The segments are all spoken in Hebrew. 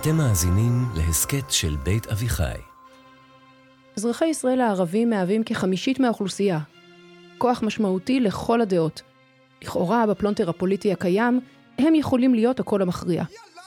אתם מאזינים להסכת של בית אביחי. אזרחי ישראל הערבים מהווים כחמישית מהאוכלוסייה. כוח משמעותי לכל הדעות. לכאורה, בפלונטר הפוליטי הקיים, הם יכולים להיות הקול המכריע.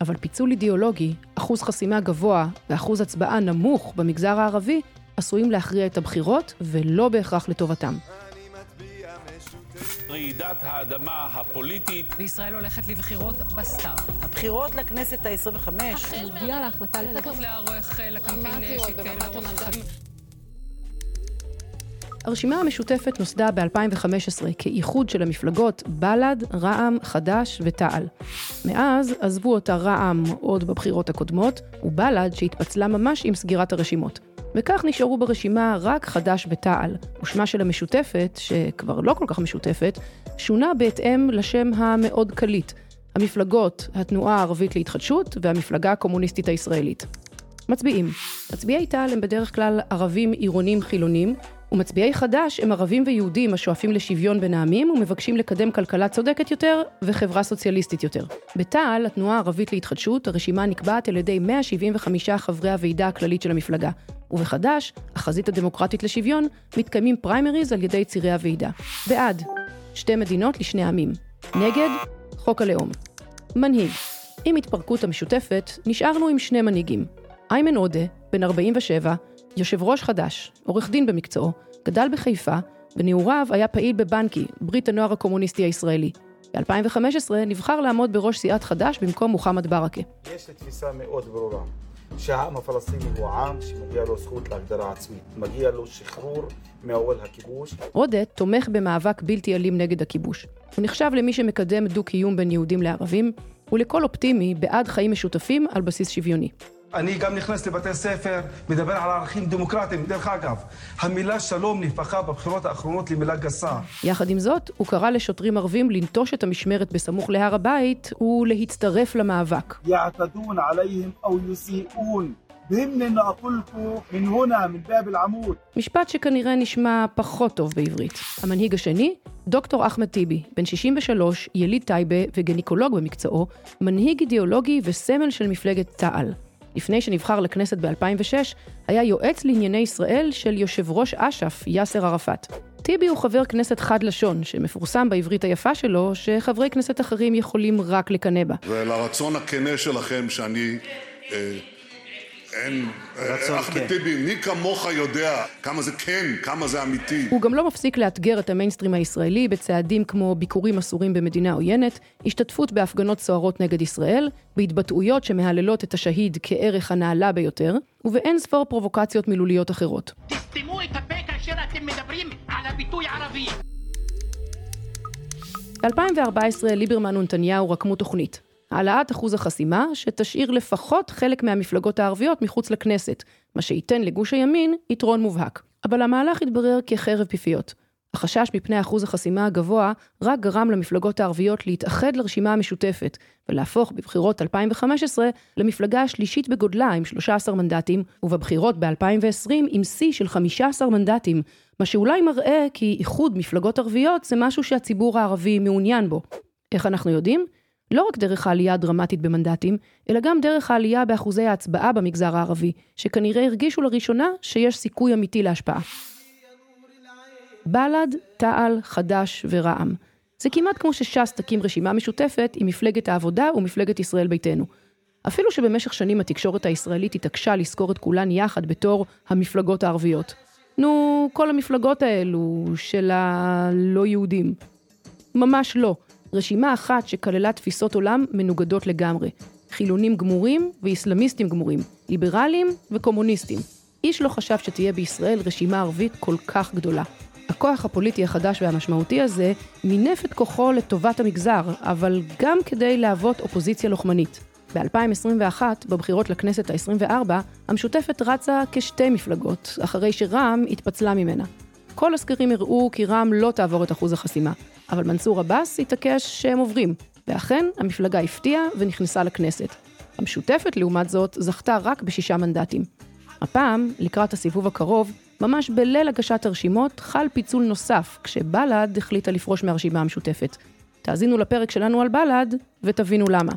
אבל פיצול אידיאולוגי, אחוז חסימה גבוה ואחוז הצבעה נמוך במגזר הערבי, עשויים להכריע את הבחירות, ולא בהכרח לטובתם. רעידת האדמה הפוליטית. וישראל הולכת לבחירות בסתיו. הבחירות לכנסת ה-25. הגיעה להחלטה ללכת לערוך לקמפיין שכן הרשימה המשותפת נוסדה ב-2015 כאיחוד של המפלגות בל"ד, רע"מ, חד"ש ותע"ל. מאז עזבו אותה רע"מ עוד בבחירות הקודמות, ובל"ד שהתפצלה ממש עם סגירת הרשימות. וכך נשארו ברשימה רק חד"ש ותע"ל, ושמה של המשותפת, שכבר לא כל כך משותפת, שונה בהתאם לשם המאוד קליט, המפלגות, התנועה הערבית להתחדשות והמפלגה הקומוניסטית הישראלית. מצביעים. מצביעי תע"ל הם בדרך כלל ערבים עירונים חילונים, ומצביעי חד"ש הם ערבים ויהודים השואפים לשוויון בין העמים ומבקשים לקדם כלכלה צודקת יותר וחברה סוציאליסטית יותר. בתע"ל, התנועה הערבית להתחדשות, הרשימה נקבעת על ידי 175 חברי הוועידה הכללית של המפלגה. ובחד"ש, החזית הדמוקרטית לשוויון, מתקיימים פריימריז על ידי צירי הוועידה. בעד, שתי מדינות לשני עמים. נגד, חוק הלאום. מנהיג, עם התפרקות המשותפת, נשארנו עם שני מנהיגים. איימן עודה, בן 47, יושב ראש חד"ש, עורך דין במקצועו, גדל בחיפה, בנעוריו היה פעיל בבנקי, ברית הנוער הקומוניסטי הישראלי. ב-2015 נבחר לעמוד בראש סיעת חד"ש במקום מוחמד ברכה. יש לי תפיסה מאוד ברורה, שהעם הפלסטיני הוא עם שמגיע לו זכות להגדרה עצמית. מגיע לו שחרור מעול הכיבוש. עודה תומך במאבק בלתי אלים נגד הכיבוש. הוא נחשב למי שמקדם דו-קיום בין יהודים לערבים, ולכל אופטימי בעד חיים משותפים על בסיס שוויוני. אני גם נכנס לבתי ספר, מדבר על ערכים דמוקרטיים. דרך אגב, המילה שלום נהפכה בבחירות האחרונות למילה גסה. יחד עם זאת, הוא קרא לשוטרים ערבים לנטוש את המשמרת בסמוך להר הבית ולהצטרף למאבק. יעתדון עליהם או יסיעון. بهمني أقول لكم من هنا من باب العمود. משפט שכנראה נשמע פחות טוב בעברית. המנהיג השני, דוקטור אחמד טיבי, בן 63, יליד טייבה וגניקולוג במקצועו, מנהיג אידיאולוגי וסמל של מפלגת תע"ל. לפני שנבחר לכנסת ב-2006, היה יועץ לענייני ישראל של יושב ראש אש"ף, יאסר ערפאת. טיבי הוא חבר כנסת חד לשון, שמפורסם בעברית היפה שלו, שחברי כנסת אחרים יכולים רק לקנא בה. ולרצון הכנה שלכם שאני... אה, אחמד כן. טיבי, מי כמוך יודע כמה זה כן, כמה זה אמיתי. הוא גם לא מפסיק לאתגר את המיינסטרים הישראלי בצעדים כמו ביקורים אסורים במדינה עוינת, השתתפות בהפגנות סוערות נגד ישראל, בהתבטאויות שמהללות את השהיד כערך הנעלה ביותר, ובאין ספור פרובוקציות מילוליות אחרות. תסתמו את הפה כאשר אתם מדברים על הביטוי ערבי. ב-2014 ליברמן ונתניהו רקמו תוכנית. העלאת אחוז החסימה, שתשאיר לפחות חלק מהמפלגות הערביות מחוץ לכנסת, מה שייתן לגוש הימין יתרון מובהק. אבל המהלך התברר כחרב פיפיות. החשש מפני אחוז החסימה הגבוה רק גרם למפלגות הערביות להתאחד לרשימה המשותפת, ולהפוך בבחירות 2015 למפלגה השלישית בגודלה עם 13 מנדטים, ובבחירות ב-2020 עם שיא של 15 מנדטים, מה שאולי מראה כי איחוד מפלגות ערביות זה משהו שהציבור הערבי מעוניין בו. איך אנחנו יודעים? לא רק דרך העלייה הדרמטית במנדטים, אלא גם דרך העלייה באחוזי ההצבעה במגזר הערבי, שכנראה הרגישו לראשונה שיש סיכוי אמיתי להשפעה. בל"ד, תע"ל, חד"ש ורע"מ. זה כמעט כמו שש"ס תקים רשימה משותפת עם מפלגת העבודה ומפלגת ישראל ביתנו. אפילו שבמשך שנים התקשורת הישראלית התעקשה לזכור את כולן יחד בתור המפלגות הערביות. נו, כל המפלגות האלו של הלא יהודים. ממש לא. רשימה אחת שכללה תפיסות עולם מנוגדות לגמרי. חילונים גמורים ואיסלאמיסטים גמורים, ליברלים וקומוניסטים. איש לא חשב שתהיה בישראל רשימה ערבית כל כך גדולה. הכוח הפוליטי החדש והמשמעותי הזה מינף את כוחו לטובת המגזר, אבל גם כדי להוות אופוזיציה לוחמנית. ב-2021, בבחירות לכנסת ה-24, המשותפת רצה כשתי מפלגות, אחרי שרע"מ התפצלה ממנה. כל הסקרים הראו כי רע"מ לא תעבור את אחוז החסימה, אבל מנסור עבאס התעקש שהם עוברים, ואכן המפלגה הפתיעה ונכנסה לכנסת. המשותפת, לעומת זאת, זכתה רק בשישה מנדטים. הפעם, לקראת הסיבוב הקרוב, ממש בליל הגשת הרשימות, חל פיצול נוסף, כשבל"ד החליטה לפרוש מהרשימה המשותפת. תאזינו לפרק שלנו על בל"ד, ותבינו למה.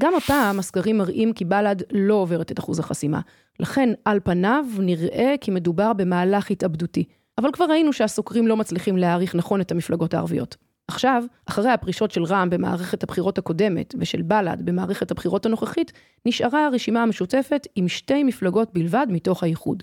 גם הפעם הסקרים מראים כי בל"ד לא עוברת את אחוז החסימה. לכן, על פניו, נראה כי מדובר במהלך התאבדותי. אבל כבר ראינו שהסוקרים לא מצליחים להעריך נכון את המפלגות הערביות. עכשיו, אחרי הפרישות של רע"מ במערכת הבחירות הקודמת ושל בל"ד במערכת הבחירות הנוכחית, נשארה הרשימה המשותפת עם שתי מפלגות בלבד מתוך האיחוד,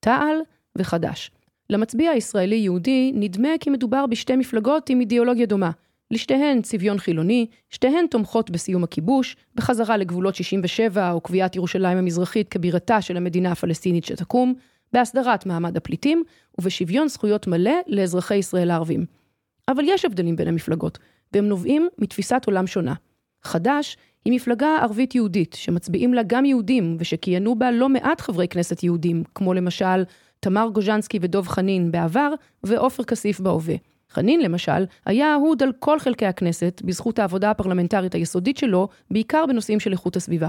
תע"ל וחד"ש. למצביע הישראלי-יהודי נדמה כי מדובר בשתי מפלגות עם אידיאולוגיה דומה. לשתיהן צביון חילוני, שתיהן תומכות בסיום הכיבוש, בחזרה לגבולות 67 או קביעת ירושלים המזרחית כבירתה של המדינה הפלסטינית שתקום, בהסדרת מעמד הפליטים ובשוויון זכויות מלא לאזרחי ישראל הערבים. אבל יש הבדלים בין המפלגות, והם נובעים מתפיסת עולם שונה. חד"ש היא מפלגה ערבית יהודית, שמצביעים לה גם יהודים, ושכיהנו בה לא מעט חברי כנסת יהודים, כמו למשל תמר גוז'נסקי ודוב חנין בעבר, ועופר כסיף בהווה. חנין, למשל, היה אהוד על כל חלקי הכנסת בזכות העבודה הפרלמנטרית היסודית שלו, בעיקר בנושאים של איכות הסביבה.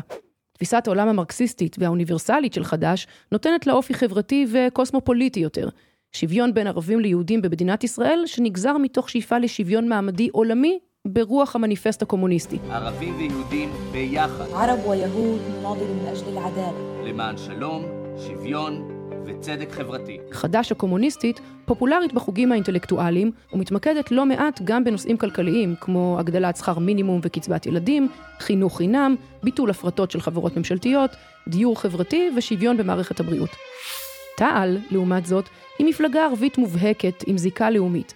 תפיסת העולם המרקסיסטית והאוניברסלית של חד"ש נותנת לה אופי חברתי וקוסמופוליטי יותר. שוויון בין ערבים ליהודים במדינת ישראל, שנגזר מתוך שאיפה לשוויון מעמדי עולמי ברוח המניפסט הקומוניסטי. ערבים ויהודים ביחד. ערב ויהוד נאדרים לאג'ל אל-עדאלה. למען שלום, שוויון וצדק חברתי. חד"ש הקומוניסטית פופולרית בחוגים האינטלקטואליים ומתמקדת לא מעט גם בנושאים כלכליים כמו הגדלת שכר מינימום וקצבת ילדים, חינוך חינם, ביטול הפרטות של חברות ממשלתיות, דיור חברתי ושוויון במערכת הבריאות. תע"ל, לעומת זאת, היא מפלגה ערבית מובהקת עם זיקה לאומית.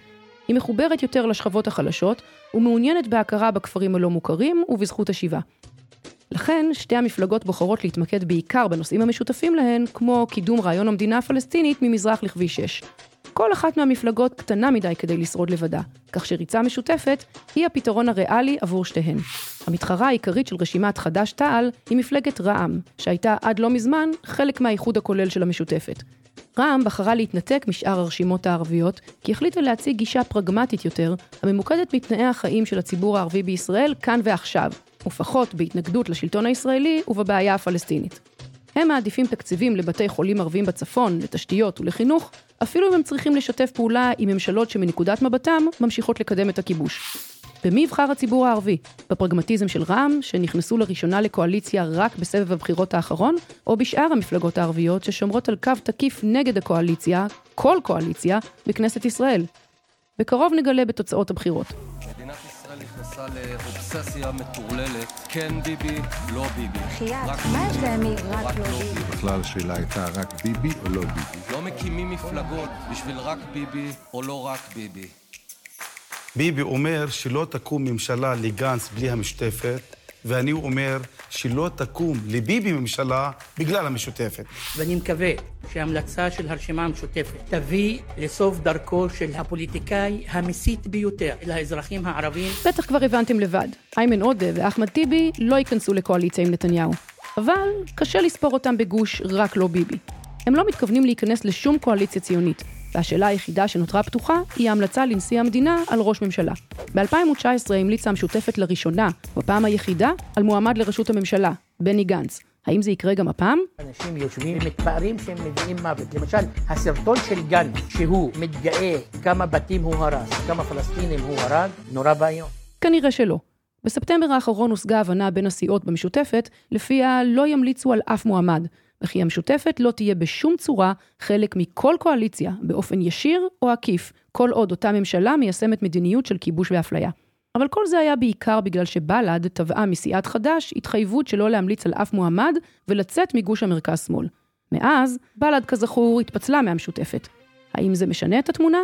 היא מחוברת יותר לשכבות החלשות ומעוניינת בהכרה בכפרים הלא מוכרים ובזכות השיבה. לכן, שתי המפלגות בוחרות להתמקד בעיקר בנושאים המשותפים להן, כמו קידום רעיון המדינה הפלסטינית ממזרח לכביש 6. כל אחת מהמפלגות קטנה מדי כדי לשרוד לבדה, כך שריצה משותפת היא הפתרון הריאלי עבור שתיהן. המתחרה העיקרית של רשימת חד"ש-תע"ל היא מפלגת רע"מ, שהייתה עד לא מזמן חלק מהאיחוד הכולל של המשותפת. רע"מ בחרה להתנתק משאר הרשימות הערביות, כי החליטה להציג גישה פרגמטית יותר, הממוקדת מתנאי החיים של הציבור הערבי בישראל כאן ועכשיו, ופחות בהתנגדות לשלטון הישראלי ובבעיה הפלסטינית. הם מעדיפים תקציבים לבתי חולים ערבים בצפון, לתשתיות ולחינוך, אפילו אם הם צריכים לשתף פעולה עם ממשלות שמנקודת מבטם ממשיכות לקדם את הכיבוש. במי יבחר הציבור הערבי? בפרגמטיזם של רע"מ, שנכנסו לראשונה לקואליציה רק בסבב הבחירות האחרון, או בשאר המפלגות הערביות ששומרות על קו תקיף נגד הקואליציה, כל קואליציה, בכנסת ישראל? בקרוב נגלה בתוצאות הבחירות. מדינת ישראל נכנסה לאובססיה מטורללת, כן ביבי, לא ביבי. בחייאת, מה ההבדל מרק לא ביבי? בכלל השאלה הייתה רק ביבי או לא ביבי. לא מקימים מפלגות בשביל רק ביבי או לא רק ביבי. ביבי אומר שלא תקום ממשלה לגנץ בלי המשותפת, ואני אומר שלא תקום לביבי ממשלה בגלל המשותפת. ואני מקווה שההמלצה של הרשימה המשותפת תביא לסוף דרכו של הפוליטיקאי המסית ביותר לאזרחים הערבים. בטח כבר הבנתם לבד, איימן עודה ואחמד טיבי לא ייכנסו לקואליציה עם נתניהו. אבל קשה לספור אותם בגוש רק לא ביבי. הם לא מתכוונים להיכנס לשום קואליציה ציונית, והשאלה היחידה שנותרה פתוחה היא ההמלצה לנשיא המדינה על ראש ממשלה. ב-2019 המליצה המשותפת לראשונה, בפעם היחידה, על מועמד לראשות הממשלה, בני גנץ. האם זה יקרה גם הפעם? אנשים יושבים ומתפארים שהם מביאים מוות. למשל, הסרטון של גנץ, שהוא מתגאה כמה בתים הוא הרס, כמה פלסטינים הוא הרג, נורא ואיום. כנראה שלא. בספטמבר האחרון הושגה הבנה בין הסיעות במשותפת, לפיה לא ימליצו על אף מועמד, וכי המשותפת לא תהיה בשום צורה חלק מכל קואליציה, באופן ישיר או עקיף, כל עוד אותה ממשלה מיישמת מדיניות של כיבוש ואפליה. אבל כל זה היה בעיקר בגלל שבל"ד תבעה מסיעת חד"ש התחייבות שלא להמליץ על אף מועמד ולצאת מגוש המרכז-שמאל. מאז, בל"ד כזכור התפצלה מהמשותפת. האם זה משנה את התמונה?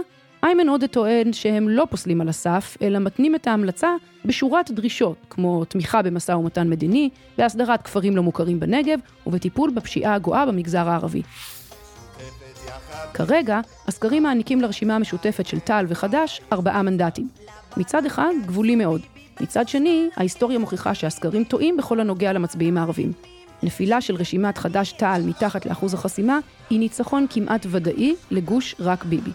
איימן עודה טוען שהם לא פוסלים על הסף, אלא מתנים את ההמלצה בשורת דרישות, כמו תמיכה במשא ומתן מדיני, בהסדרת כפרים לא מוכרים בנגב, ובטיפול בפשיעה הגואה במגזר הערבי. כרגע, הסקרים מעניקים לרשימה המשותפת של תע"ל וחד"ש ארבעה מנדטים. מצד אחד, גבולי מאוד. מצד שני, ההיסטוריה מוכיחה שהסקרים טועים בכל הנוגע למצביעים הערבים. נפילה של רשימת חד"ש-תע"ל מתחת לאחוז החסימה היא ניצחון כמעט ודאי לגוש רק ביבי.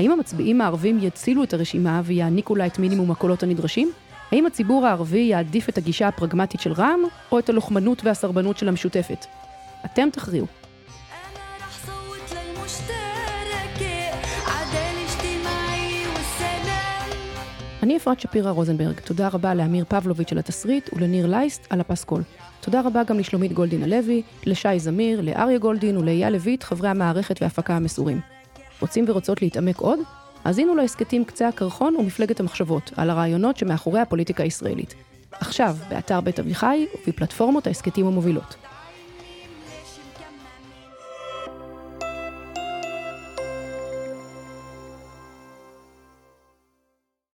האם המצביעים הערבים יצילו את הרשימה ויעניקו לה את מינימום הקולות הנדרשים? האם הציבור הערבי יעדיף את הגישה הפרגמטית של רע"מ, או את הלוחמנות והסרבנות של המשותפת? אתם תכריעו. אני אפרת שפירא רוזנברג, תודה רבה לאמיר פבלוביץ' על התסריט ולניר לייסט על הפסקול. תודה רבה גם לשלומית גולדין הלוי, לשי זמיר, לאריה גולדין ולאייל לויט, חברי המערכת וההפקה המסורים. רוצים ורוצות להתעמק עוד? האזינו להסכתים קצה הקרחון ומפלגת המחשבות, על הרעיונות שמאחורי הפוליטיקה הישראלית. עכשיו, באתר בית אביחי ובפלטפורמות ההסכתים המובילות.